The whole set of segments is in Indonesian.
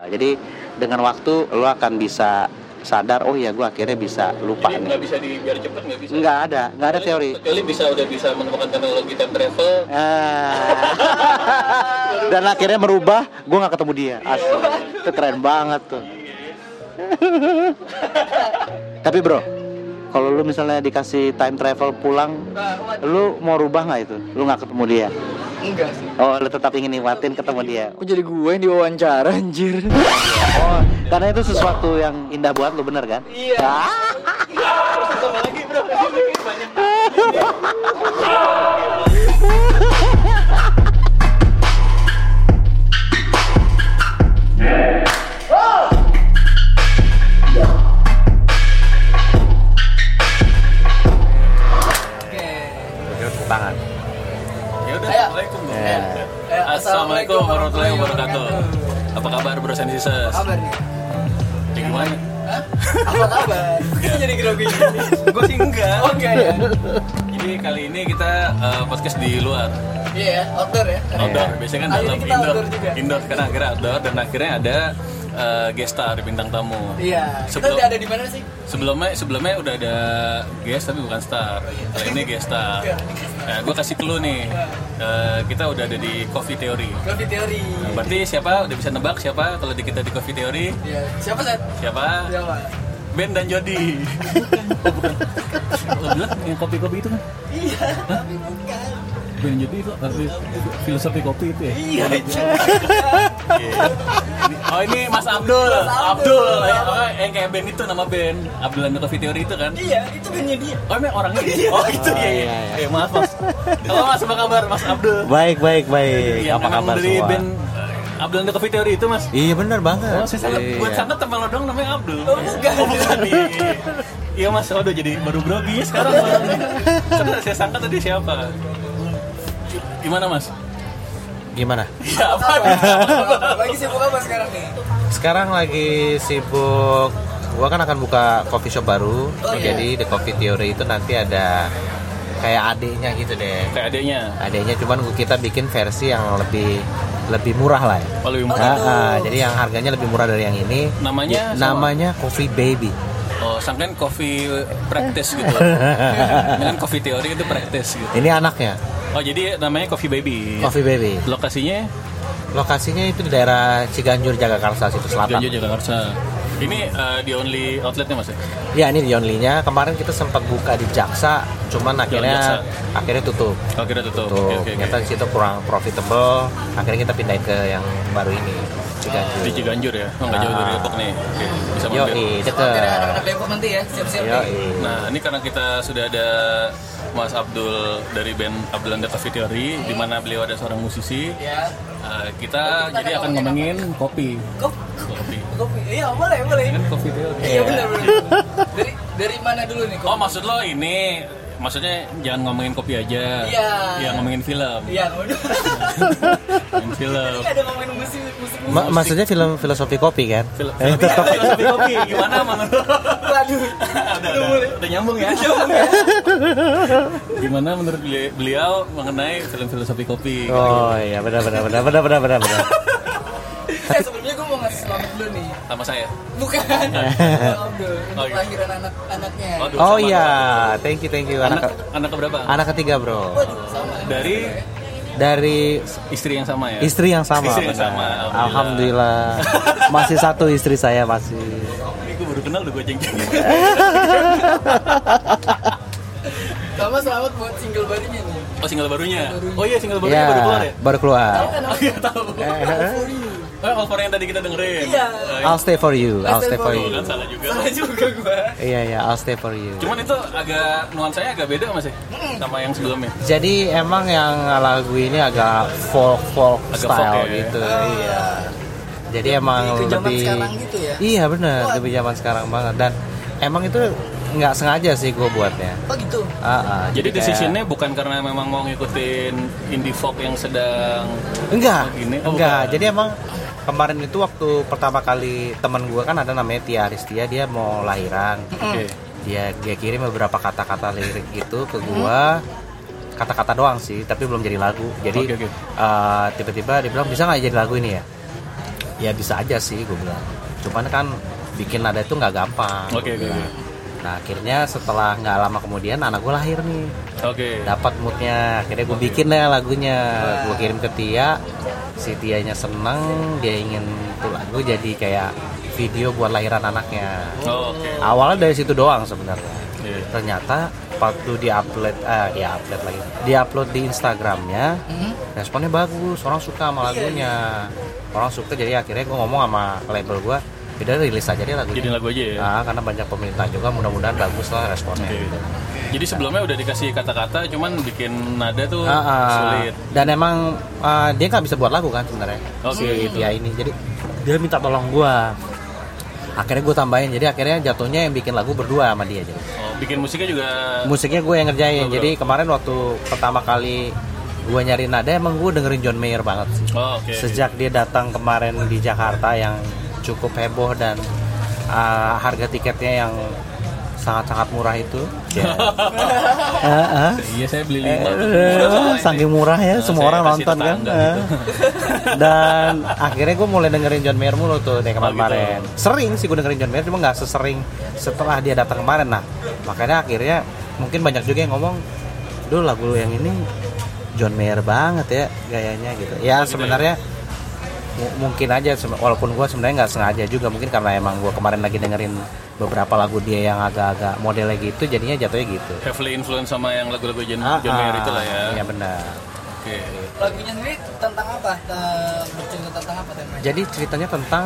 Jadi dengan waktu lo akan bisa sadar oh ya gue akhirnya bisa lupa Jadi nih. nggak bisa di biar cepet nggak bisa. Nggak ada, nggak ada teori. Kecuali bisa udah bisa menemukan teknologi time travel. Ah. Dan akhirnya merubah, gue nggak ketemu dia. Asli. Itu keren banget tuh. Tapi bro, kalau lu misalnya dikasih time travel pulang, lu mau rubah nggak itu? Lu nggak ketemu dia? Enggak sih. Oh, lu tetap ingin nikmatin ketemu dia. Kok jadi gue yang diwawancara anjir? Oh, karena itu sesuatu yang indah buat lu bener kan? Iya. Ah. Sama lagi bro. Banyak. Assalamualaikum warahmatullahi wabarakatuh. Apa kabar bro Sensises? Kabar nih. Ya gimana? Hah? Apa kabar? Kita jadi grogi gini. Gue sih enggak. Oh enggak ya? Jadi kali ini kita eh, podcast di luar. Iya ya, outdoor ya. Outdoor. Biasanya kan dalam indoor. Indoor karena akhirnya outdoor dan akhirnya ada eh, guest star bintang tamu. Iya. Kita Sebelum- udah ada di mana sih? Sebelumnya sebelumnya udah ada guest tapi bukan star. Kali ini guest star. Nah, gue kasih clue nih. Eh, kita udah ada di Coffee Theory. Coffee Theory. Nah, berarti siapa? Udah bisa nebak siapa kalau di kita di Coffee Theory? Iya. Siapa Seth? Siapa? Siapa? Ben dan Jody. oh, bukan. Lo bilang yang kopi-kopi itu kan? Iya, tapi bukan. Ben Jody itu arti filosofi kopi itu ya? Iya, itu. Oh ini Mas Abdul, Abdul, Ya, oh, yang kayak Ben itu nama Ben, Abdul and the Coffee Theory itu kan? Iya, itu bandnya dia. Oh emang orangnya dia? Oh itu ya, ya. iya, Eh, maaf mas. Halo mas, apa kabar Mas Abdul? Baik, baik, baik. Yang Apa kabar dari semua? Ben eh, Abdul and the Coffee Theory itu mas? Iya bener banget. Oh, saya sangat, buat Iya. sangat teman lo dong namanya Abdul. Oh, bukan. Oh, bukan. Iya. Iya mas, waduh jadi baru grogi ya sekarang. Saya sangka tadi siapa? Gimana mas? Gimana? Ya apa? Lagi sibuk apa sekarang nih? Sekarang lagi sibuk gua kan akan buka coffee shop baru. Oh, iya. Jadi the coffee theory itu nanti ada kayak adiknya gitu deh. Kayak adanya. Adiknya cuman gua- kita bikin versi yang lebih lebih murah lah ya. Oh, lebih Ah, murah. ah, jadi yang harganya lebih murah dari yang ini. Namanya sama? Namanya Coffee Baby. Oh, sangkain coffee practice gitu. Kan coffee teori itu practice gitu. Ini anaknya, Oh, jadi namanya Coffee Baby. Coffee Baby. Lokasinya Lokasinya itu di daerah Ciganjur, Jagakarsa situ selatan. Ganjo Jakarta. Ini uh, di only outletnya mas ya? Ya ini di only-nya. Kemarin kita sempat buka di Jaksa, cuman akhirnya Jaksa. akhirnya tutup. Kira tutup. Oke, oke, oke. ternyata di situ kurang profitable. Akhirnya kita pindahin ke yang baru ini, Ciganjur. Di Ciganjur ya? Oh, nggak jauh dari. Depok nih. Oke, bisa Yo, mampir. deket. Oke, deh, anak-anak Depok nanti ya, siap-siap Yo, nih. Nah, ini karena kita sudah ada Mas Abdul dari band Abdul and the Coffee Theory, di mana beliau ada seorang musisi. Ya. Uh, kita jadi akan ngomongin kopi. Kok Kopi. kopi? Iya, boleh, boleh. Kan Coffee Theory. Iya, benar, benar. Dari dari mana dulu nih? Oh Kopi? maksud lo ini maksudnya jangan ngomongin kopi aja. Iya. Ya ngomongin film. Iya, udah. Ngomongin film. Ini ada ngomongin musik musik Ma- maksudnya film filosofi kopi kan? Film. Eh, tetap. Filosofi kopi gimana menurut? Waduh. udah, udah, udah nyambung ya. Gimana menurut beli- beliau mengenai film filosofi kopi? Oh iya benar benar benar benar benar benar. benar. Eh, sebelumnya gue mau ngasih selamat dulu nih. Sama saya. Bukan. Abdul, Oh, iya. anak-anaknya. Waduh, Oh sama. iya, thank you thank you Anak anak anak keberapa? anak ketiga bro. Waduh, sama. Dari Dari istri yang sama ya. istri yang sama. Istri yang benar. sama, Alhamdulillah. Masih satu istri saya masih. Ini gue baru kenal udah gue ceng Sama selamat buat single barunya nih. Oh single barunya. Oh iya single barunya Ya, baru keluar ya. baru keluar. Oh iya tahu. Oh, All for yang tadi kita dengerin. Iya. Eh, I'll stay for you. I'll stay for Oh, you. kan salah juga. Salah juga gue. Iya ya, I'll stay for you. Cuman itu agak nuansanya agak beda mas ya sama yang sebelumnya. Jadi emang yang lagu ini agak folk folk Agak style folk ya. gitu, iya. Jadi emang Lebih ke zaman lebih sekarang gitu ya? Iya bener, lebih zaman sekarang banget dan emang itu nggak sengaja sih gue buatnya. Oh gitu. Ah, ah, Jadi kayak- decisionnya bukan karena memang mau ngikutin indie folk yang sedang enggak, Oh, gini? Oh, enggak. bukan. Jadi emang kemarin itu waktu pertama kali teman gue kan ada namanya Tia Aristia dia mau lahiran. Oke. Dia dia kirim beberapa kata-kata lirik gitu ke gua. Kata-kata doang sih, tapi belum jadi lagu. Jadi Oke, oke. eh, tiba-tiba dia bilang bisa nggak jadi lagu ini ya? ya bisa aja sih gue bilang cuman kan bikin nada itu nggak gampang Oke, oke, oke. Nah akhirnya setelah nggak lama kemudian anak gue lahir nih. Oke. dapat moodnya. Akhirnya gue bikin deh lagunya. Gue kirim ke Tia. Si Tianya seneng dia ingin tuh lagu jadi kayak video buat lahiran anaknya. Oh, Oke. awalnya dari situ doang sebenarnya. Iya. ternyata waktu di upload ah di upload lagi. Di upload di Instagramnya Hmm? responnya bagus. Orang suka sama lagunya. Orang suka jadi akhirnya gue ngomong sama label gue udah rilis aja deh lagunya Jadi lagu aja ya. Nah, karena banyak pemerintah juga mudah-mudahan bagus lah responnya Oke. Jadi sebelumnya udah dikasih kata-kata, cuman bikin nada tuh Ah, ah. sulit. dan emang ah, dia nggak bisa buat lagu kan sebenarnya Oke. si Tia ini jadi dia minta tolong gua akhirnya gue tambahin jadi akhirnya jatuhnya yang bikin lagu berdua sama dia jadi Oh, bikin musiknya juga. musiknya gue yang ngerjain Oh, jadi kemarin waktu pertama kali gue nyari nada emang gue dengerin John Mayer banget sih Oh, oke. sejak dia datang kemarin di Jakarta yang cukup heboh dan ah, harga tiketnya yang sangat-sangat murah itu ya. Ah, ah. Iya, saya beli lima. Saking murah ya Nah, semua orang nonton kan tetangga Eh. gitu. dan akhirnya gue mulai dengerin John Mayer mulu tuh dari Oh, gitu. kemarin sering sih gue dengerin John Mayer cuma nggak sesering setelah dia datang kemarin nah makanya akhirnya mungkin banyak juga yang ngomong Duh lagu lu yang ini John Mayer banget ya gayanya gitu ya sebenarnya mu- mungkin aja walaupun gue sebenarnya nggak sengaja juga mungkin karena emang gue kemarin lagi dengerin beberapa lagu dia yang agak-agak modelnya gitu jadinya jatuhnya gitu Heavily influence sama yang lagu-lagu John, Ah, John Mayer ah, itu lah ya. iya benar Oke. Lagunya sendiri tentang apa? Eh, Bercerita tentang apa temanya? Jadi ceritanya tentang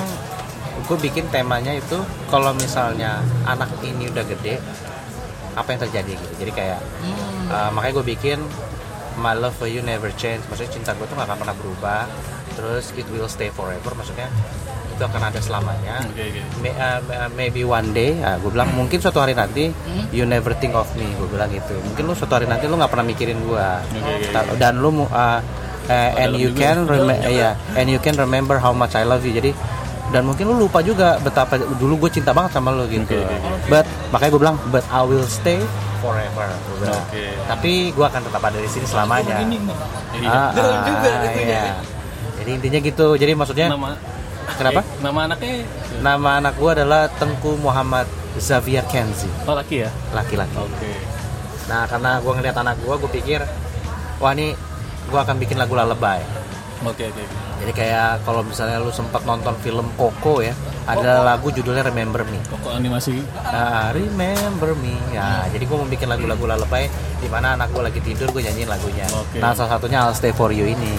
gue bikin temanya itu kalau misalnya anak ini udah gede apa yang terjadi gitu. Jadi kayak Hmm. uh, makanya gue bikin My love for you never change. Maksudnya cinta gue tuh gak akan pernah berubah. Terus it will stay forever. Maksudnya itu akan ada selamanya. Oke, oke. May- uh, uh, maybe one day, ah, gue bilang mungkin suatu hari nanti Hmm? you never think of me, gue bilang gitu. Mungkin lu suatu hari nanti lu nggak pernah mikirin gue, oke. dan lu uh, uh, and you can rem- ya, and you can remember how much I love you. Jadi dan mungkin lu lupa juga betapa dulu gue cinta banget sama lu gitu. Oke, oke, oke. But makanya gue bilang, but I will stay forever. Bilang. Oke. Tapi gue akan tetap ada di sini selamanya. Iya. Ah, juga ah, lagunya. iya. Jadi intinya gitu. Jadi maksudnya Nama Kenapa? eh, nama anaknya Nama anak gue adalah Tengku Muhammad Xavier Kenzi, Oh, laki ya? laki-laki. Oke. Nah, karena gue ngeliat anak gue, gue pikir, wah ini gue akan bikin lagu lalebay. Oke, oke. Jadi kayak kalau misalnya lu sempat nonton film Coco ya, ada lagu judulnya Remember Me. Pokok animasi. Nah, remember me. Ya, jadi gue mau bikin lagu-lagu lalebay di mana anak gue lagi tidur, gue nyanyiin lagunya. Oke. Nah, salah satunya I'll Stay For You ini.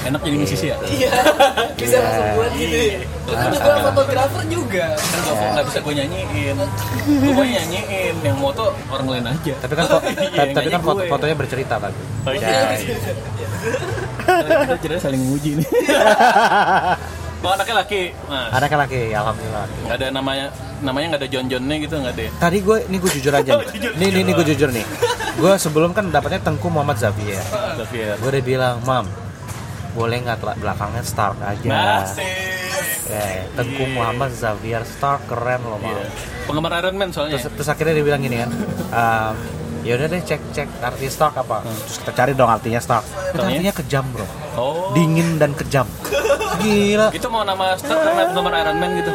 Enak jadi musisi ya? Iya. Bisa Iya. langsung buat gitu. Lu juga fotografer juga. Kan gak, nggak bisa gue nyanyiin Gue nyanyiin Yang mau tuh orang lain aja Tapi kan Iya, tapi, tapi kan foto gue. fotonya bercerita bagus. Oh, iya. Ya, iya. Kita saling menguji nih Oh anaknya laki Mas Anaknya laki, alhamdulillah. Nggak ada namanya Namanya nggak ada John Johnnya gitu nggak ada ya? Tadi gue, ini gue jujur aja nih. Nih, nih, nih gue jujur nih. Gue sebelum kan dapatnya Tengku Muhammad Xavier. Xavier Gue udah bilang, Mam, boleh nggak belakangnya Stark aja. Nasib Eh, Tengku Muhammad Xavier Stark keren loh, Mam. Iya. Penggemar Iron Man soalnya Terus, terus akhirnya dia bilang gini kan, ehm, ya udah deh cek cek arti Stark apa. Terus kita cari dong artinya Stark. Itu artinya kejam bro, Oh dingin dan kejam. Gila. Itu mau nama Star karena penggemar Iron Man gitu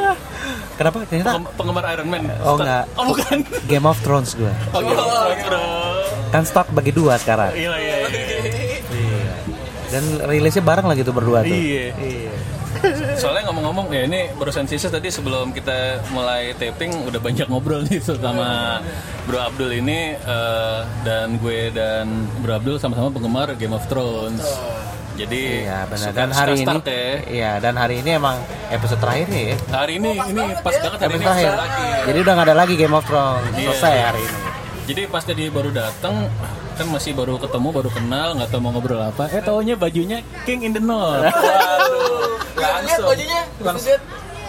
Kenapa? Ternyata Penggemar Iron Man Oh, Star- nggak. Oh bukan Game of Thrones gue. Oh gitu bro Kan Stark bagi dua sekarang. Iya iya Iya. Dan rilisnya bareng lagi tuh berdua tuh. Iya Iya. Soalnya ngomong-ngomong ya ini barusan sisa tadi sebelum kita mulai taping udah banyak ngobrol nih sama Bro Abdul ini eh, dan gue dan Bro Abdul sama-sama penggemar Game of Thrones. Jadi Iya benar. suka- Dan hari suka ini, ya. iya dan hari ini emang episode terakhirnya ya. Hari ini ini pas banget hari Episode ini terakhir. lagi. Jadi udah nggak ada lagi Game of Thrones. Iya. Selesai hari ini. Jadi pas tadi baru datang kan masih baru ketemu baru kenal nggak tahu mau ngobrol apa eh taunya bajunya King in the North waduh Lihat langsung bajunya. Lihat.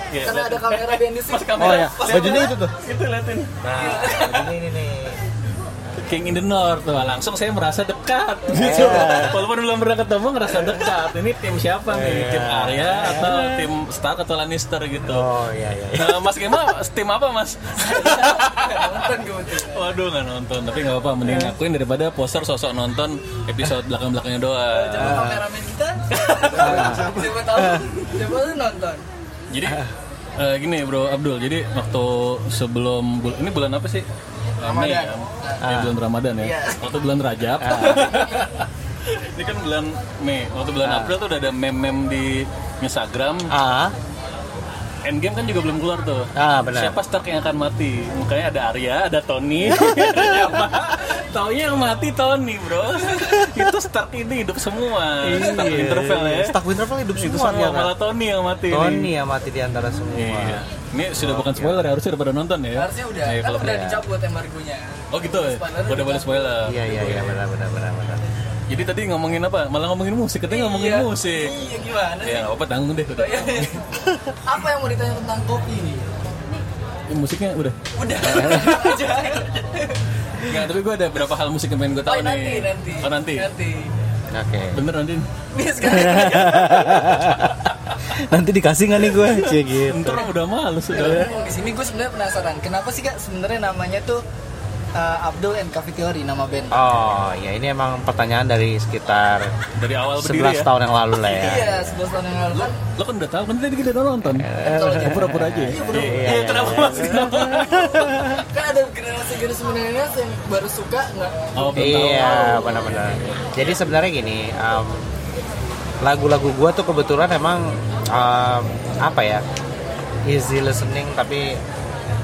Iya, Karena ada kamera scenes. kamera Oh ya, bajunya itu tuh. itu liatin Nah, ini ini nih. King in the North tuh langsung saya merasa dekat gitu. Walaupun belum pernah ketemu ngerasa dekat. Ini tim siapa nih? Tim Arya atau tim Stark atau Lannister gitu. Oh iya iya. iya. Nah, mas Gema tim apa mas? Nonton. Waduh nggak nonton tapi nggak apa mending ngakuin daripada poster sosok nonton episode belakang belakangnya doang. Coba kameramen kita. Siapa tahu. Nonton. Jadi eh, gini bro Abdul, jadi waktu sebelum bul- ini bulan apa sih? Mei Ramadan. Ya, bulan Ramadan ya. Iya. Waktu bulan Rajab. ini kan bulan Mei. Waktu bulan April tuh udah ada meme-meme di Instagram. ah Endgame kan juga belum keluar tuh. Ah, benar. Siapa Stark yang akan mati? Makanya ada Arya, ada Tony, ada? Taunya yang mati Tony, bro. Itu Stark ini hidup semua. Stark Winterfell ya. Iya. Stark Winterfell hidup Itu semua semua dia, malah Tony yang mati. Tony yang mati di antara semua Iya. Ini sudah bukan spoiler ya, harusnya udah pada nonton ya. Harusnya udah, Iya, kan kalau udah dicabut embargonya. Oh gitu ya. Spoiler Udah boleh spoiler. iya iya iya benar benar benar benar Jadi tadi ngomongin apa? Malah ngomongin musik, katanya ngomongin Iya. musik. Iya gimana sih? Ya apa-apa tanggung deh. Udah. Apa yang mau ditanya tentang kopi ini? Ini musiknya udah. Udah. Aja. Nggak, tapi gue ada beberapa hal musik yang pengen gue tahu Oh, nanti, nih. nanti. Oh nanti. Nanti. oke Bener nanti. Nanti dikasih nggak nih gue cie gitu Ntar udah males udah ya. Di sini gue sebenarnya penasaran. Kenapa sih kak sebenarnya namanya tuh uh, Abdul and Coffee Theory nama band? oh ya ini emang pertanyaan dari sekitar Dari awal 11 berdiri ya. tahun yang lalu lah ya Iya, 11 tahun yang lalu kan. Lo kan udah tahu kan tadi kita udah nonton. Iya, Pura-pura aja. ya. Iya, iya, kenapa iya. mas? Kenapa? kan ada generasi-generasi milenial yang baru suka nggak? Oh. Iya, benar-benar. Jadi sebenarnya gini, um, lagu-lagu gua tuh kebetulan emang um, apa ya, easy listening tapi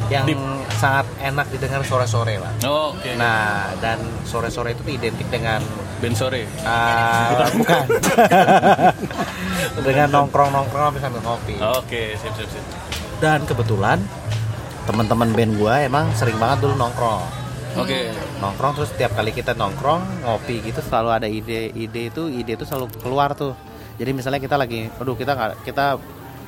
yang Deep. Sangat enak didengar sore-sore lah. Oh, oke. Nah, dan sore-sore itu tuh identik dengan Ben sore. uh, bukan, dengan nongkrong-nongkrong habis sambil ngopi. Oh, Oke, sip sip sip. Dan kebetulan teman-teman band gua emang sering banget dulu nongkrong. Oke. nongkrong terus setiap kali kita nongkrong ngopi gitu selalu ada ide-ide itu ide itu selalu keluar tuh jadi misalnya kita lagi aduh kita nggak kita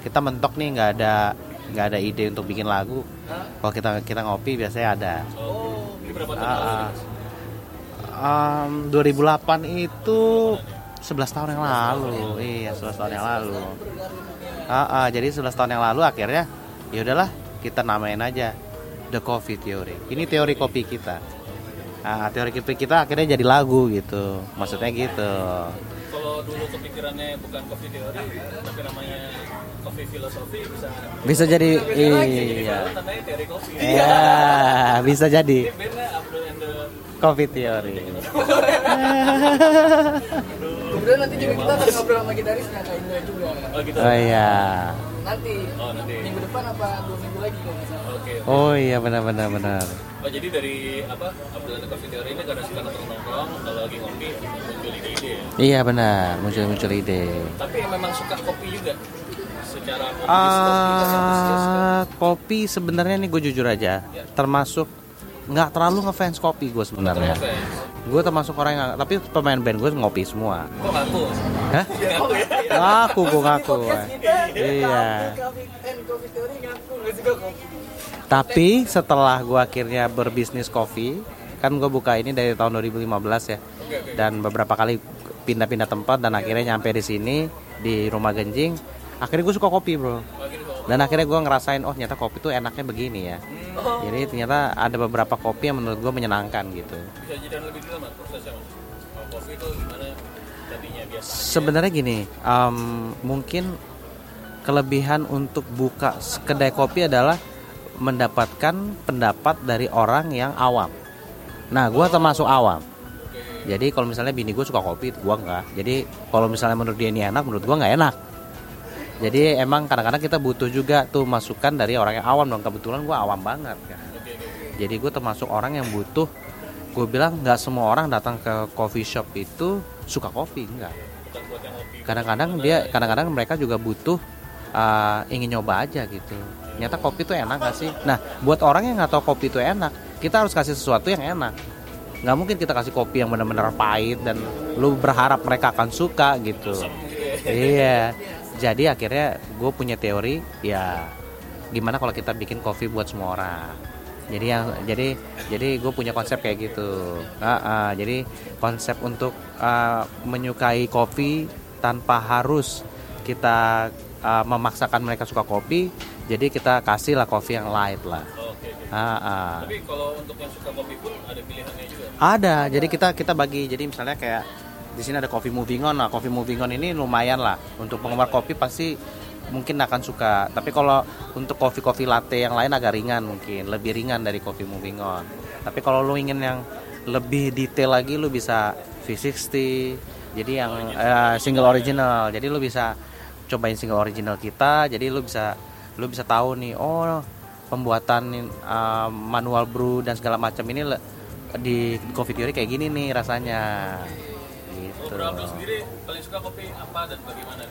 kita mentok nih nggak ada nggak ada ide untuk bikin lagu. Kalau kita kita ngopi biasanya ada. Oh, ini berapa tahun? Ah, lalu? ah. Um, 2008 itu 11 tahun yang lalu. Iya 11 tahun yang lalu. Ah, ah, jadi 11 tahun yang lalu akhirnya ya udahlah kita namain aja The Coffee Theory. Ini teori kopi kita. Ah, teori kopi kita akhirnya jadi lagu gitu. Maksudnya gitu. Kalau dulu kepikirannya bukan coffee teori, tapi namanya coffee filosofi bisa. bisa jadi iya teori kopi. iya bisa jadi Bandnya Abdul and the Coffee Theory Kemudian nanti juga kita akan ngobrol sama gitaris Kak Indra juga. Oh gitu. oh iya Nanti. Oh nanti. Minggu depan apa dua minggu lagi kalau nggak salah. Oke. oh iya benar benar benar Oh jadi dari apa Abdul and the coffee teori ini karena suka nongkrong nongkrong kalau lagi ngopi muncul ide-ide ya. iya benar muncul muncul ide Tapi memang suka kopi juga secara kopi Ah, kopi sebenarnya nih gue jujur aja, termasuk nggak terlalu ngefans kopi gue sebenarnya. Gue termasuk orang yang, tapi pemain band gue ngopi semua. Kok ngaku? Hah? Ngaku? Ngaku gue ngaku. Kita Iya. Ngaku suka kopi. Tapi setelah gue akhirnya berbisnis kopi, kan gue buka ini dari tahun 2015 ya, dan beberapa kali pindah-pindah tempat dan akhirnya nyampe di sini di rumah Genjing. Akhirnya gue suka kopi bro. Dan akhirnya gue ngerasain, oh ternyata kopi tuh enaknya begini ya. Jadi ternyata ada beberapa kopi yang menurut gue menyenangkan gitu. Bisa jadi lebih detail mas prosesnya mas. Kalau kopi itu gimana tadinya biasa? Sebenarnya gini, em, mungkin kelebihan untuk buka kedai kopi adalah mendapatkan pendapat dari orang yang awam. Nah, gue termasuk awam. Jadi kalau misalnya bini gue suka kopi, gue enggak. Jadi kalau misalnya menurut dia ini enak, menurut gue nggak enak. Jadi emang kadang-kadang kita butuh juga tuh masukan dari orang yang awam dong. Kebetulan gue awam banget kan. Jadi gue termasuk orang yang butuh. Gue bilang nggak semua orang datang ke coffee shop itu suka kopi, enggak. Kadang-kadang dia, kadang-kadang mereka juga butuh uh, ingin nyoba aja gitu. Nyata kopi itu enak gak sih? Nah, buat orang yang nggak tahu kopi itu enak, kita harus kasih sesuatu yang enak. Nggak mungkin kita kasih kopi yang benar-benar pahit dan lu berharap mereka akan suka gitu. Iya. Jadi akhirnya gue punya teori ya gimana kalau kita bikin kopi buat semua orang. Jadi yang jadi jadi gue punya konsep kayak gitu. Ah, ah, jadi konsep untuk ah, menyukai kopi tanpa harus kita ah, memaksakan mereka suka kopi. Jadi kita kasih lah kopi yang light lah. Oke. Ah, ah. Tapi kalau untuk yang suka kopi pun ada pilihannya juga. Ada, jadi kita kita bagi. Jadi misalnya kayak di sini ada coffee moving on. Nah, coffee moving on ini lumayan lah. Untuk penggemar kopi pasti mungkin akan suka. Tapi kalau untuk kopi kopi latte yang lain agak ringan mungkin. Lebih ringan dari kopi moving on. Tapi kalau lu ingin yang lebih detail lagi lu bisa V60 jadi yang eh, single original. Jadi lu bisa cobain single original kita. Jadi lu bisa lu bisa tahu nih oh pembuatan eh, manual brew dan segala macam ini di coffee theory kayak gini nih rasanya Bro Abdul sendiri paling suka kopi apa dan bagaimana?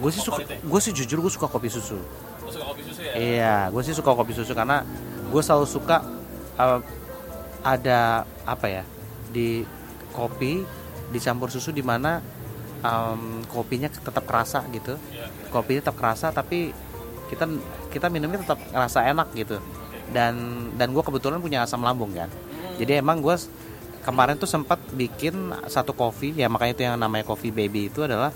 gue sih suka gue sih jujur gue suka kopi susu. Lo suka kopi susu ya? iya gue sih suka kopi susu karena gue selalu suka eh, ada apa ya di kopi dicampur susu di mana em, kopinya tetap kerasa gitu. Kopinya tetap kerasa tapi kita kita minumnya tetap ngerasa enak gitu. Dan dan gue kebetulan punya asam lambung kan. Jadi emang gue kemarin tuh sempat bikin satu kopi ya makanya itu yang namanya coffee baby itu adalah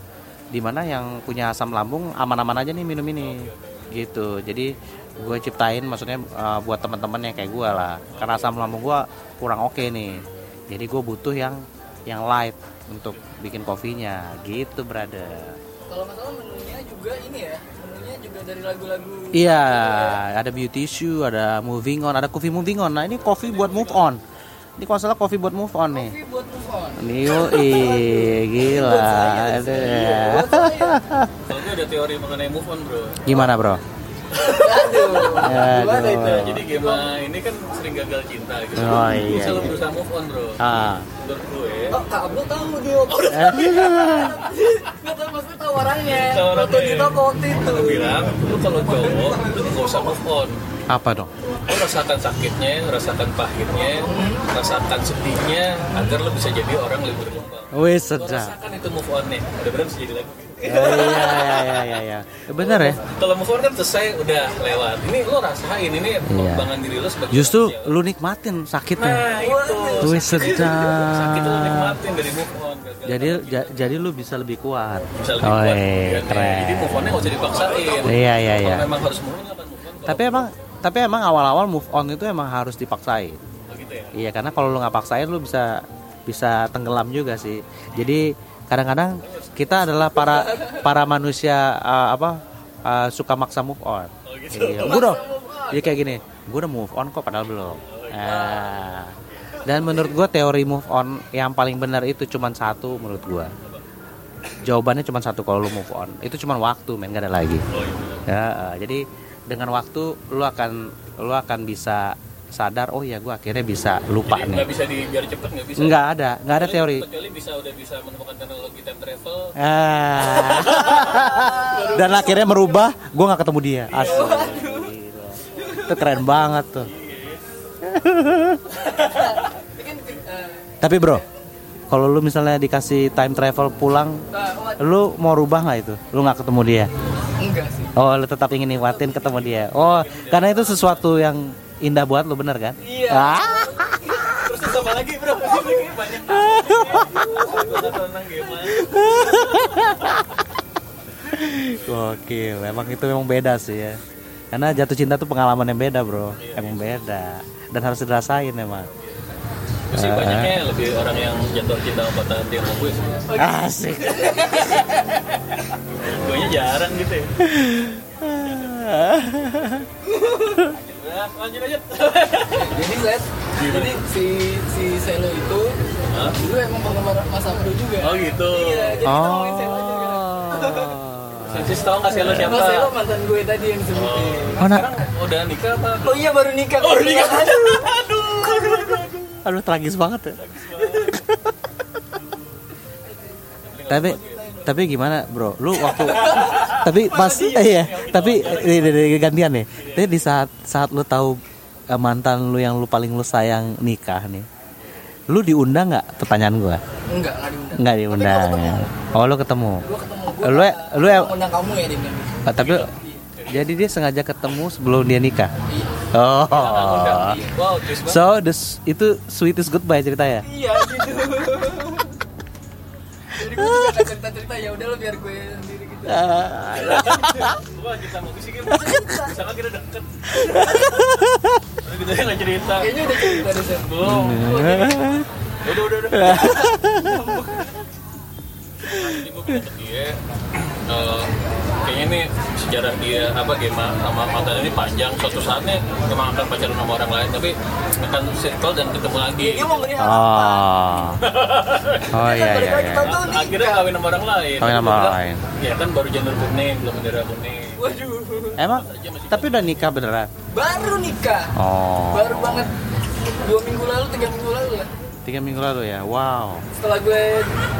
di mana yang punya asam lambung aman-aman aja nih minum ini. Gitu. Jadi gue ciptain maksudnya uh, buat teman-teman yang kayak gue lah. Karena asam lambung gue kurang oke nih. Jadi gue butuh yang yang light untuk bikin kopinya gitu brother. Kalau nggak salah menunya juga ini ya, menunya juga dari lagu-lagu. iya ada beauty issue ada moving on ada coffee moving on. Nah ini coffee buat move on ini kalau salah coffee buat move on nih Tapi buat move on. Nih, yoi, gila. Aduh. Kalau gue ada teori mengenai move on bro. Gimana bro? Aduh. Gimana itu? Jadi Gema ini kan sering gagal cinta gitu. Oh, iya, Dia selalu iya. berusaha move on bro. Ah. Menurut gue Oh, Kak Abdul tahu dia. Nggak tahu maksudnya tahu orangnya. Tahu orangnya. Waktu di toko waktu itu. Aku bilang, lu kalau cowok, lu nggak usah move on. Apa dong? Lu rasakan sakitnya, rasakan pahitnya, rasakan sedihnya, agar lu bisa jadi orang lebih berkembang. Wih sedap. rasakan itu move on-nya. Mudah-mudahan bisa jadi lagu. Oh, iya iya iya iya. iya. Bener ya. Kalau move on kan selesai, udah lewat. Ini lu rasain, ini pengembangan diri lu sebagai Iya. Justru lu nikmatin sakitnya. Nah itu sakit- sedap. Sakit lu nikmatin dari move on. Jadi ja- jadi lu bisa lebih kuat. bisa lebih Oh, kuat iya, keren. Jadi move on-nya nggak usah dipaksain Iya iya iya. Memang harus move on, Tapi emang tapi emang awal-awal move on itu emang harus dipaksain. gitu ya Iya karena kalau lu nggak paksain lu bisa bisa tenggelam juga sih. Jadi kadang-kadang kita adalah para para manusia uh, apa uh, suka maksa move on. Oh, gitu. Iya, gue udah, jadi kayak gini, gue udah move on kok padahal belum. Nah, dan menurut gue teori move on yang paling benar itu cuma satu menurut gue. Jawabannya cuma satu kalau lu move on. Itu cuma waktu, men gak ada lagi. Oh, iya. Ya, uh, jadi dengan waktu lu akan lu akan bisa sadar oh ya gue akhirnya bisa lupa Jadi nih. nggak bisa di biar cepet nggak bisa Nggak ada, nggak ada teori. kecuali bisa udah bisa menemukan teknologi time travel Ah. Dan akhirnya merubah, gue nggak ketemu dia. Asli. Itu keren banget tuh. Tapi bro, kalau lu misalnya dikasih time travel pulang, nah, lu mau rubah nggak itu? Lu nggak ketemu dia? enggak sih. Oh, lu tetap ingin nikmatin ketemu dia. Oh, karena itu sesuatu yang indah buat lu bener kan? Iya. Ah. terus sama lagi bro banyak gimana Gokil, memang itu memang beda sih ya. Karena jatuh cinta tuh pengalaman yang beda bro, emang beda dan harus dirasain memang. gue sih banyaknya lebih orang yang jatuh cinta sama patah hati sama gue Asik. gue nya jarang gitu ya lanjut lanjut Jadi Zed, jadi si si Selo itu Hah? dulu emang penggemar Mas Abdul juga. oh gitu Iya, jadi kita ngomongin Selo juga. Oh. Sensis tau gak sih lo siapa? Mas Selo mantan gue tadi yang disebutin. Oh, nah. Sekarang udah nikah apa? Oh iya baru nikah. Oh nikah. Aduh tragis banget ya. tapi tapi gimana bro? Lu waktu tapi pas iya tapi gantian nih. Tapi di saat saat lu tahu eh, mantan lu yang lu paling lu sayang nikah nih, lu diundang nggak? Pertanyaan gua. Enggak, enggak diundang. Nggak diundang. Oh lu ketemu. Ketemu gue. Lu lu ya undang kamu ya dia bilang. Ah, tapi jadi dia sengaja ketemu sebelum dia nikah. Iya. Oh. Wow. So this itu sweetest goodbye ceritanya. Iya gitu. Jadi gue juga nggak cerita-cerita ya udah lo biar gue sendiri gitu. Wah, kita mau sih gitu. Misalkan kita deket. Kita nggak cerita. Kayaknya udah cerita deh. Belum. Udah, udah, udah. Jadi gue bilang ke dia, eh, kayaknya ini sejarah dia apa game sama mantan ini panjang suatu saatnya emang akan pacaran sama orang lain tapi akan circle dan ketemu lagi Dia mau ngelihat Oh. Oh iya iya iya. akhirnya kawin sama orang lain Kawin sama orang lain. ya kan baru janur kuning belum bendera kuning Waduh. Emang tapi udah nikah beneran? Baru nikah. Oh. Baru banget. Dua minggu lalu, tiga minggu lalu lah. Tiga minggu lalu ya. Wow. Setelah gue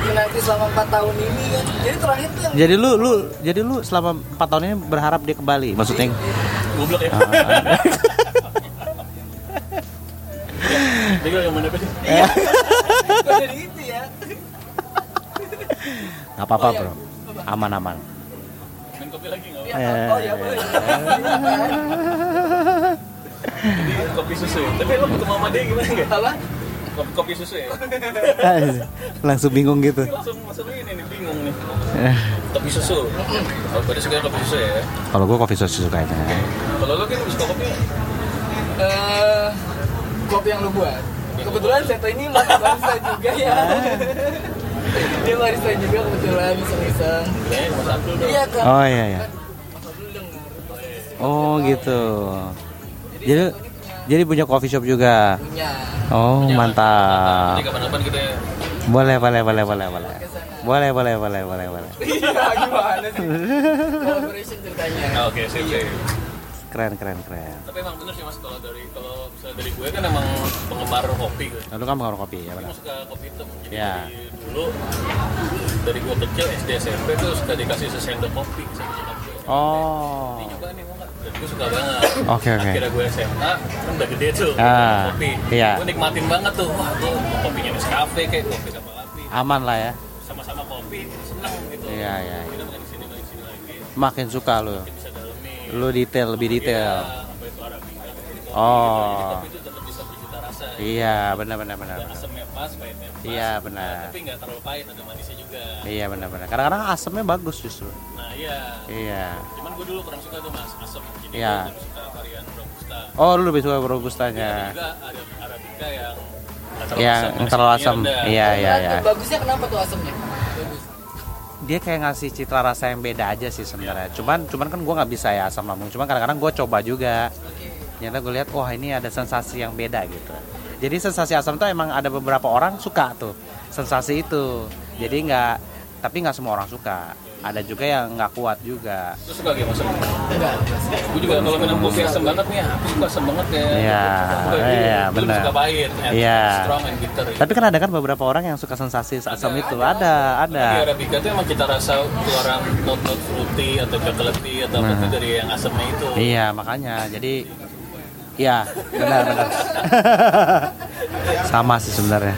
menanti selama empat tahun ini kan. Jadi terakhir tuh yang Jadi lu lu jadi lu selama 4 tahun ini berharap dia kembali. Maksudnya goblok ya Dia yang mana sih? Kok jadi itu ya. nggak apa-apa, Oh, iya. Bro. Aman-aman. Main kopi lagi nggak? Ya, oh ya boleh. Jadi kopi susu ya? Tapi lo ketemu sama dia gimana nggak? Apa? Kopi, kopi susu ya? Langsung bingung gitu. Langsung masuk ini nih, bingung nih Kopi susu Oh, pada suka kopi susu ya? Kalau gua kopi susu kayaknya. Kalau lo kan suka kopi? Eh, kopi yang lu buat. Kebetulan Seto ini masih barista juga ya. Dia barista juga kebetulan iseng-iseng. Mas Iya kan. Oh iya iya. Mas. Oh gitu. Jadi jadi punya coffee shop juga. Punya. Oh mantap. Jadi kapan-kapan kita Boleh boleh boleh boleh boleh. Boleh boleh boleh boleh boleh. Iya gimana sih? Collaboration ceritanya. Ah, Oke, sip, sip Keren keren keren. Tapi emang bener sih mas, kalau dari kalau misalnya dari gue kan emang penggemar kopi gue Lalu kan mengaruh kopi ya Gue benar. suka kopi hitam Jadi Ya. dari dulu Dari gue kecil SD SMP tuh suka dikasih sesendok kopi sama nyokap gue Oh. Ini coba nih mau? Dan gue suka banget Oke, oke. Akhirnya gue SMA, kan udah gede tuh Ah, Kopi iya. Gue nikmatin banget tuh Wah gue kopinya Nescafe kayak kopi kapal api Aman lah ya. Sama-sama kopi, seneng gitu Iya iya. iya. Kita makan di sini, makan di sini lagi Makin suka lu. Bisa dalemin Lu detail lebih detail. Sampai itu Arabica gitu. Oh. Tapi itu tetap bisa berjuta rasa Iya benar benar benar. Ada asemnya pas, pahitnya pas Iya benar. Tapi nggak terlalu pahit, ada manisnya juga Iya benar benar. Kadang-kadang asamnya bagus justru. Nah iya Iya. Cuman gue dulu kurang suka tuh mas, asam Jadi Iya. gue lebih suka varian Robusta Oh lu lebih suka robustanya. juga ada Arabica yang Yang terlalu asam. Iya iya iya. Bagusnya kenapa tuh asamnya? Bagus. Dia kayak ngasih citra rasa yang beda aja sih sebenarnya. Cuman cuman kan gua nggak bisa ya asam lambung. Cuman kadang-kadang gue coba juga. Ternyata gue lihat wah ini ada sensasi yang beda gitu. Jadi sensasi asam tuh emang ada beberapa orang suka tuh sensasi itu. Jadi nggak tapi nggak semua orang suka. Ada juga yang nggak kuat juga. Lu suka gak mas? Enggak. Gue juga kalau minum kopi asam banget nih, aku suka asam banget ya Iya, iya, lebih benar. suka pahit, and Iya. strong and bitter ya. Tapi kan ada kan beberapa orang yang suka sensasi asam itu. Ada, ada. Di Arabica tuh emang kita rasa keluaran not-not fruity atau chocolatey atau apa Nah. itu dari yang asamnya itu Iya, makanya. Jadi Iya, benar benar. Sama sih sebenarnya.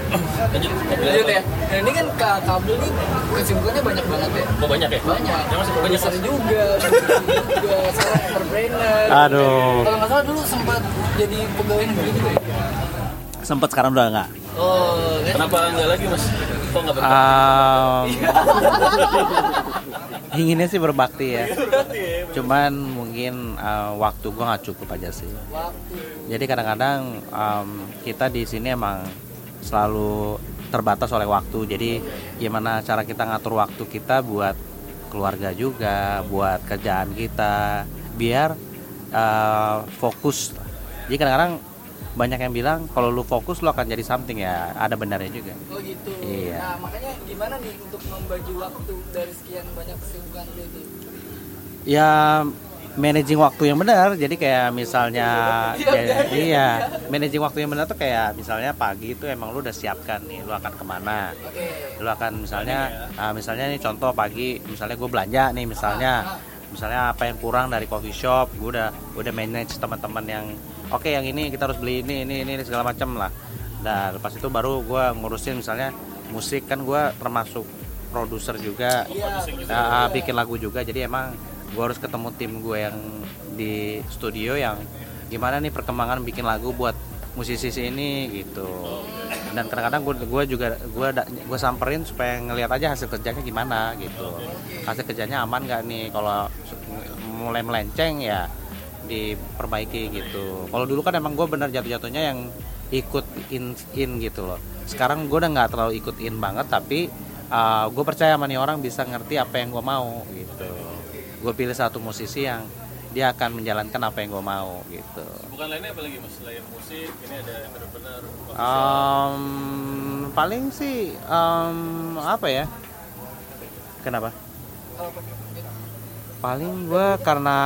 Lanjut, ya. Nah ini kan Kak Kabel nih kesibukannya banyak banget ya. Oh banyak ya? Banyak. Ya masih banyak mas juga, juga sekarang entrepreneur. Aduh. Kalau nggak salah dulu sempat jadi pegawai negeri juga ya. Sempet sekarang udah enggak. Oh? Kenapa enggak lagi mas? Kok enggak berkat? Um, inginnya sih berbakti ya. Cuman mungkin uh, waktu gua nggak cukup aja sih. Jadi kadang-kadang um, kita di sini emang selalu terbatas oleh waktu. Jadi gimana cara kita ngatur waktu kita buat keluarga juga, buat kerjaan kita, biar uh, fokus. Jadi kadang-kadang banyak yang bilang kalau lu fokus lu akan jadi something ya. Ada benarnya juga. Oh gitu. Iya. Nah makanya gimana nih untuk membagi waktu dari sekian banyak kesibukan lu itu? ya managing waktu yang benar jadi kayak misalnya Iya, ya- iya, managing waktu yang benar tuh kayak misalnya pagi itu emang lu udah siapkan nih lu akan ke mana Oke. lu akan misalnya ah, misalnya nih contoh pagi misalnya gue belanja nih misalnya misalnya apa yang kurang dari coffee shop gue udah udah manage teman-teman yang oke yang ini kita harus beli ini ini ini segala macam lah. Dan lepas itu baru gue ngurusin misalnya musik kan gue termasuk produser juga. Ah, bikin lagu juga. Jadi emang gue harus ketemu tim gue yang di studio yang gimana nih perkembangan bikin lagu buat musisi ini gitu. Dan kadang-kadang gue gue juga gue gue samperin supaya ngelihat aja hasil kerjanya gimana gitu. Hasil kerjanya aman nggak nih? Kalau mulai melenceng ya diperbaiki gitu. Kalau dulu kan emang gue bener jatuh-jatuhnya yang ikut in in gitu loh. Sekarang gue udah nggak terlalu ikut in banget tapi gue percaya sama nih orang bisa ngerti apa yang gue mau gitu. Gue pilih satu musisi yang dia akan menjalankan apa yang gue mau gitu. Bukan lainnya apa lagi mas? Selain musik ini ada yang benar-benar Em, paling sih em, apa ya? Kenapa? Paling gue karena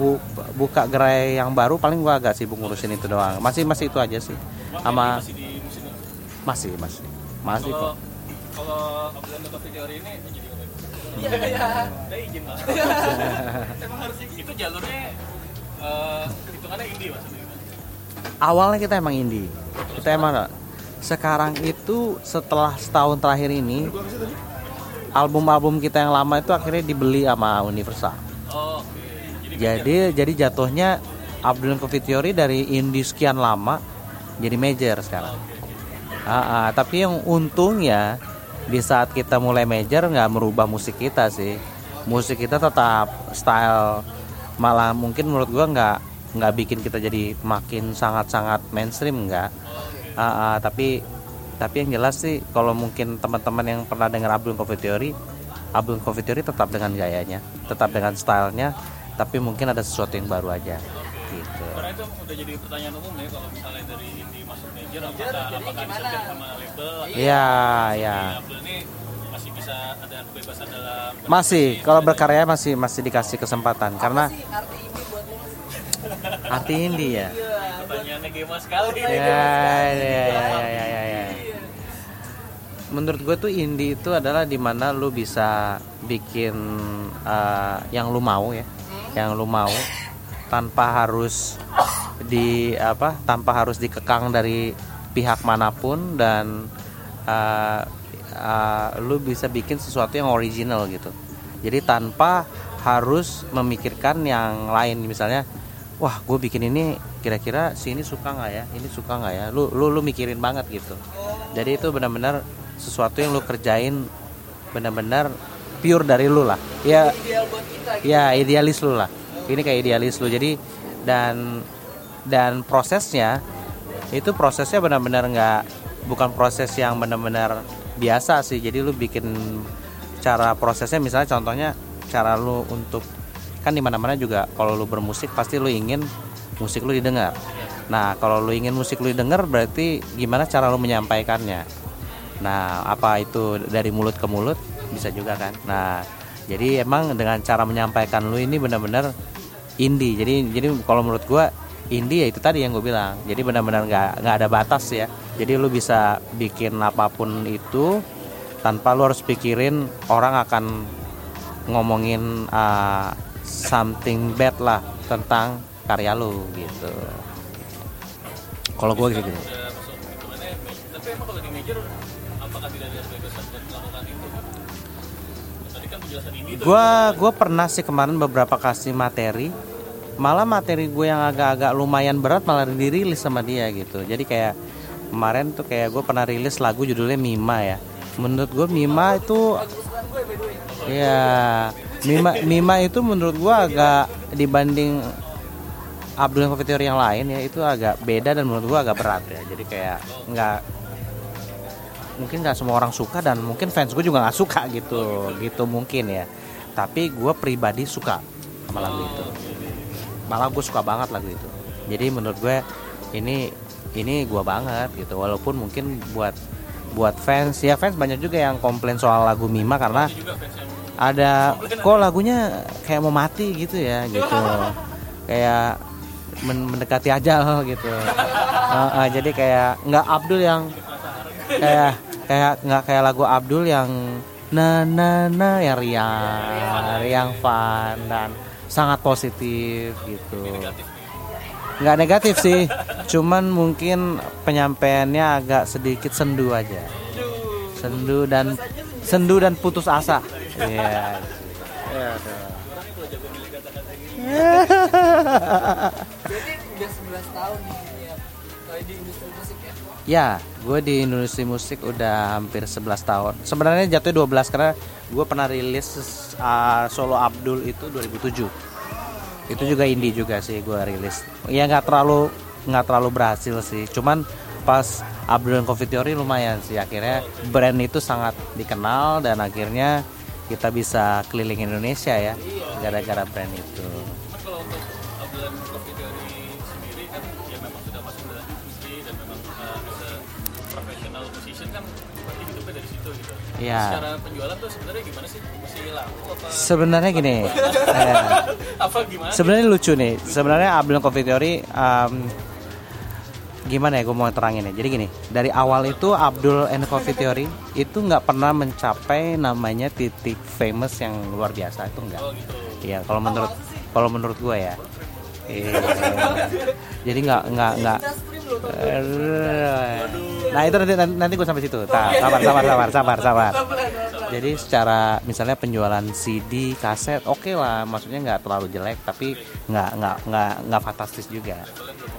bu, buka gerai yang baru paling gue agak sibuk ngurusin itu doang. Masih masih itu aja sih. Sama masih masih masih. Masih kalau kok. kalau Coffee Theory ini jadi Iya, iya. Saya izin. Mas emang harus itu jalurnya eh, hitungannya indie gimana? awalnya kita emang indie kita emang sekarang itu setelah setahun terakhir ini album-album kita yang lama itu akhirnya dibeli sama Universal. Oh, oke. Jadi jadi jadi jatuhnya Abdul Theory dari indie sekian lama jadi major sekarang. Ah, ah, tapi yang untungnya di saat kita mulai major nggak merubah musik kita sih. Musik kita tetap style. Malah mungkin menurut gua nggak nggak bikin kita jadi makin sangat-sangat mainstream nggak. Ah, ah, tapi tapi yang jelas sih kalau mungkin teman-teman yang pernah dengar Abdul Coffee Theory Abdul Coffee Theory tetap dengan gayanya tetap dengan stylenya tapi mungkin ada sesuatu yang baru aja. Gitu. Karena itu udah jadi pertanyaan umum ya kalau misalnya dari apakah sama label? Iya, ya. Abdul ini masih bisa ada kebebasan dalam Masih, kalau berkarya masih masih dikasih kesempatan. Karena Sih, arti ini buat lo mas arti indie ya. pertanyaannya gema sekali. Ya, ya, ya, ya, ya, ya, ya. Menurut gue tuh indie itu adalah di mana lu bisa bikin eh, yang lu mau ya, yang lu mau tanpa harus di apa, tanpa harus dikekang dari pihak mana pun dan eh, eh, lu bisa bikin sesuatu yang original gitu. Jadi tanpa harus memikirkan yang lain. Misalnya wah gue bikin ini kira-kira si ini suka nggak ya? Ini suka nggak ya? Lu lu lu mikirin banget gitu. Jadi itu benar-benar sesuatu yang lu kerjain benar-benar pure dari lu lah. Ya ideal buat kita gitu. ya idealis lu lah. Ini kayak idealis lu. Jadi dan dan prosesnya itu prosesnya benar-benar nggak bukan proses yang benar-benar biasa sih jadi lu bikin cara prosesnya misalnya contohnya cara lu untuk kan di mana-mana juga kalau lu bermusik pasti lu ingin musik lu didengar nah kalau lu ingin musik lu didengar berarti gimana cara lu menyampaikannya Nah, apa itu dari mulut ke mulut bisa juga kan. Nah, jadi emang dengan cara menyampaikan lu ini benar-benar indie. Jadi jadi kalau menurut gua indie ya itu tadi yang gue bilang. Jadi benar-benar nggak nggak ada batas ya. Jadi lu bisa bikin apa pun itu tanpa lu harus pikirin orang akan ngomongin uh, something bad lah tentang karya lu gitu. Kalau gue gitu. udah masuk hitungannya major. tapi emang kalau di major apakah tidak ada kebebasan buat melakukan itu tadi kan penjelasan indie itu Gua gua pernah sih kemarin beberapa kasih materi. Malah materi gue yang agak-agak lumayan berat malah dirilis sama dia gitu. Jadi kayak kemarin tuh kayak gue pernah rilis lagu judulnya Mima ya. Menurut gue Mima itu ya Mima Mima itu menurut gue agak dibanding Abdul Theory yang lain ya itu agak beda dan menurut gue agak berat ya. Jadi kayak nggak mungkin nggak semua orang suka dan mungkin fans gue juga nggak suka gitu gitu mungkin ya tapi gue pribadi suka sama lagu itu malah gue suka banget lagu itu. Jadi menurut gue ini ini gue banget gitu. Walaupun mungkin buat buat fans ya fans banyak juga yang komplain soal lagu Mima karena ada kok lagunya kayak mau mati gitu ya gitu. Kayak men- mendekati ajal gitu. Uh, uh, jadi kayak nggak Abdul yang kayak kayak nggak kayak lagu Abdul yang na na na yang riang riang fun dan sangat positif gitu nggak negatif sih cuman mungkin penyampaiannya agak sedikit sendu aja sendu dan sendu dan putus asa Iya. Iya, tuh. jadi udah 11 tahun nih ya kalau di industri musik ya Ya, gue di industri musik udah hampir 11 tahun. Sebenarnya jatuhnya 12 karena gue pernah rilis uh, solo Abdul itu 2007. Itu juga indie juga sih gue rilis. Ya nggak terlalu nggak terlalu berhasil sih. Cuman pas Abdul Coffee Theory lumayan sih akhirnya brand itu sangat dikenal dan akhirnya kita bisa keliling Indonesia ya gara-gara brand itu. Kan ya musician kan gitu. Iya. Secara penjualan tuh sebenarnya gimana sih? Sebenarnya gini, eh, apa gimana? sebenarnya lucu nih. Sebenarnya Abdul Coffee Theory um, gimana ya gue mau terangin ya. Jadi gini, dari awal itu Abdul and Coffee Theory itu nggak pernah mencapai namanya titik famous yang luar biasa itu enggak. Oh gitu. Iya, kalau menurut kalau menurut gue ya. Iya. Jadi nggak nggak nggak. Nah itu nanti nanti, nanti gue sampai situ. Nah, sabar sabar sabar sabar sabar. Jadi secara misalnya penjualan CD, kaset, oke lah, maksudnya nggak terlalu jelek, tapi nggak nggak nggak nggak fantastis juga.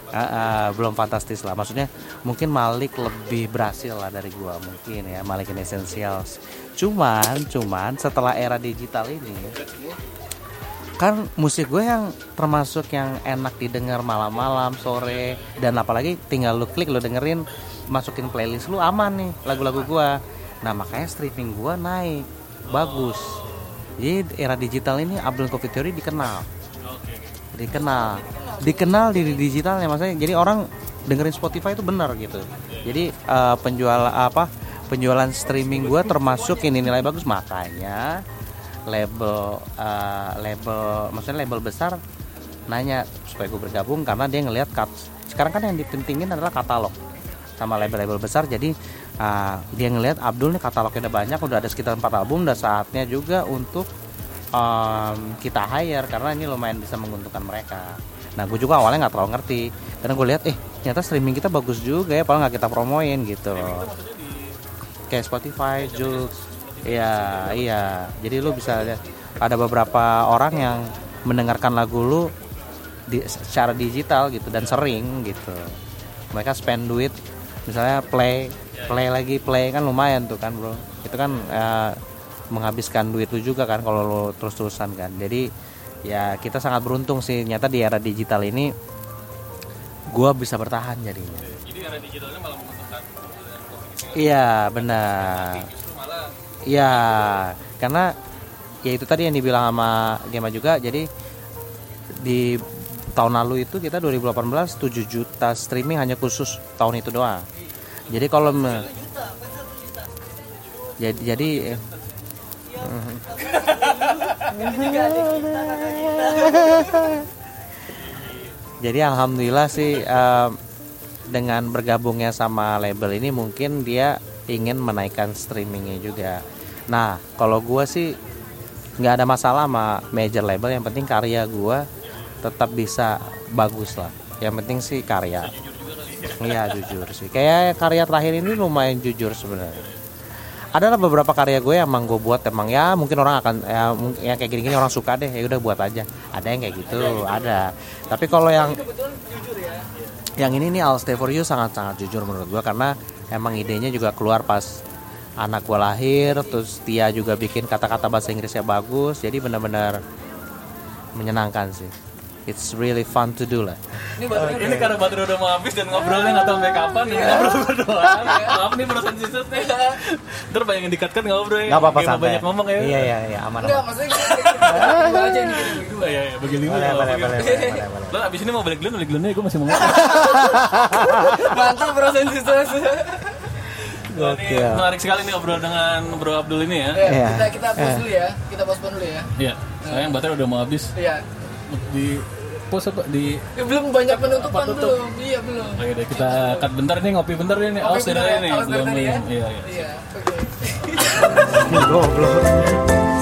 Ah, ah, belum fantastis lah, maksudnya mungkin Malik lebih berhasil lah dari gua mungkin ya Malik in Essentials. Cuman cuman setelah era digital ini kan musik gue yang termasuk yang enak didengar malam-malam sore dan apalagi tinggal lu klik lu dengerin masukin playlist lu aman nih lagu-lagu gue nah makanya streaming gue naik. Bagus. Jadi era digital ini Abdul Coffee Theory dikenal. Dikenal. Dikenal di digitalnya maksudnya. Jadi orang dengerin Spotify itu benar gitu. Jadi eh, penjual apa penjualan streaming gue termasuk ini nilai bagus. Makanya label eh, label maksudnya label besar nanya supaya gue bergabung karena dia ngelihat sekarang kan yang dipentingin adalah katalog sama label-label besar. Jadi ah, dia ngelihat Abdul nih katalognya udah banyak udah ada sekitar 4 album udah saatnya juga untuk em, kita hire karena ini lumayan bisa menguntungkan mereka. Nah gue juga awalnya nggak terlalu ngerti. Karena gue lihat eh ternyata streaming kita bagus juga ya padahal nggak kita promoin gitu. Kayak Spotify, Joox. Iya iya. Jadi lu bisa lihat ada beberapa orang yang mendengarkan lagu lu di, secara digital gitu dan sering gitu. Mereka spend duit misalnya play play lagi play kan lumayan tuh kan bro. Itu kan eh, menghabiskan duit lu juga kan kalau lu terus-terusan kan. Jadi ya kita sangat beruntung sih. Nyata di era digital ini gua bisa bertahan jadinya. Jadi era digitalnya malah menguntungkan iya benar. Justru malah Ya, karena ya itu tadi yang dibilang sama Gema juga. Jadi di tahun lalu itu kita 2018 7 juta streaming hanya khusus tahun itu doang. Jadi kalau me- jadi jadi eh, jadi alhamdulillah sih eh, dengan bergabungnya sama label ini mungkin dia ingin menaikkan streamingnya juga. Nah kalau gua sih nggak ada masalah sama major label yang penting karya gua tetap bisa bagus lah. Yang penting sih karya. Iya jujur sih. Kayak karya terakhir ini lumayan jujur sebenarnya. Adalah beberapa karya gue yang emang gue buat emang ya mungkin orang akan ya, ya kayak gini-gini orang suka deh ya udah buat aja. Ada yang kayak gitu, ada. Tapi kalau yang ya yang ini nih I'll Stay For You sangat-sangat jujur menurut gua karena emang idenya juga keluar pas anak gua lahir terus dia juga bikin kata-kata bahasa Inggrisnya bagus jadi benar-benar menyenangkan sih it's really fun to do lah. Ini baru ini karena baterai udah mau habis dan ngobrolnya nggak tahu sampai kapan dan ngobrol berdua. Maaf nih perusahaan sistem nih. Ntar banyak yang dikat kan ngobrolnya nggak apa-apa santai. banyak ngomong ya. Iya iya iya aman enggak aman. maksudnya kita aja nih berdua Iya, iya, bagi lima boleh ya, boleh bagi boleh lima. boleh boleh boleh. Lo abis ini mau balik dulu, balik dulu nih, gue masih mau mantap proses sistem Gokil. Ini menarik sekali nih obrol dengan Bro Abdul ini ya. ya, Iya. kita kita pause dulu ya. Kita postpone dulu ya. Iya, sayang baterai udah mau habis. iya. Di pos apa di Ya, belum banyak penutupan belum iya belum Ayo deh kita cut bentar nih ngopi bentar nih. Oke, bentar ya, ini belum ya. belum. Iya iya. iya oke Goblok.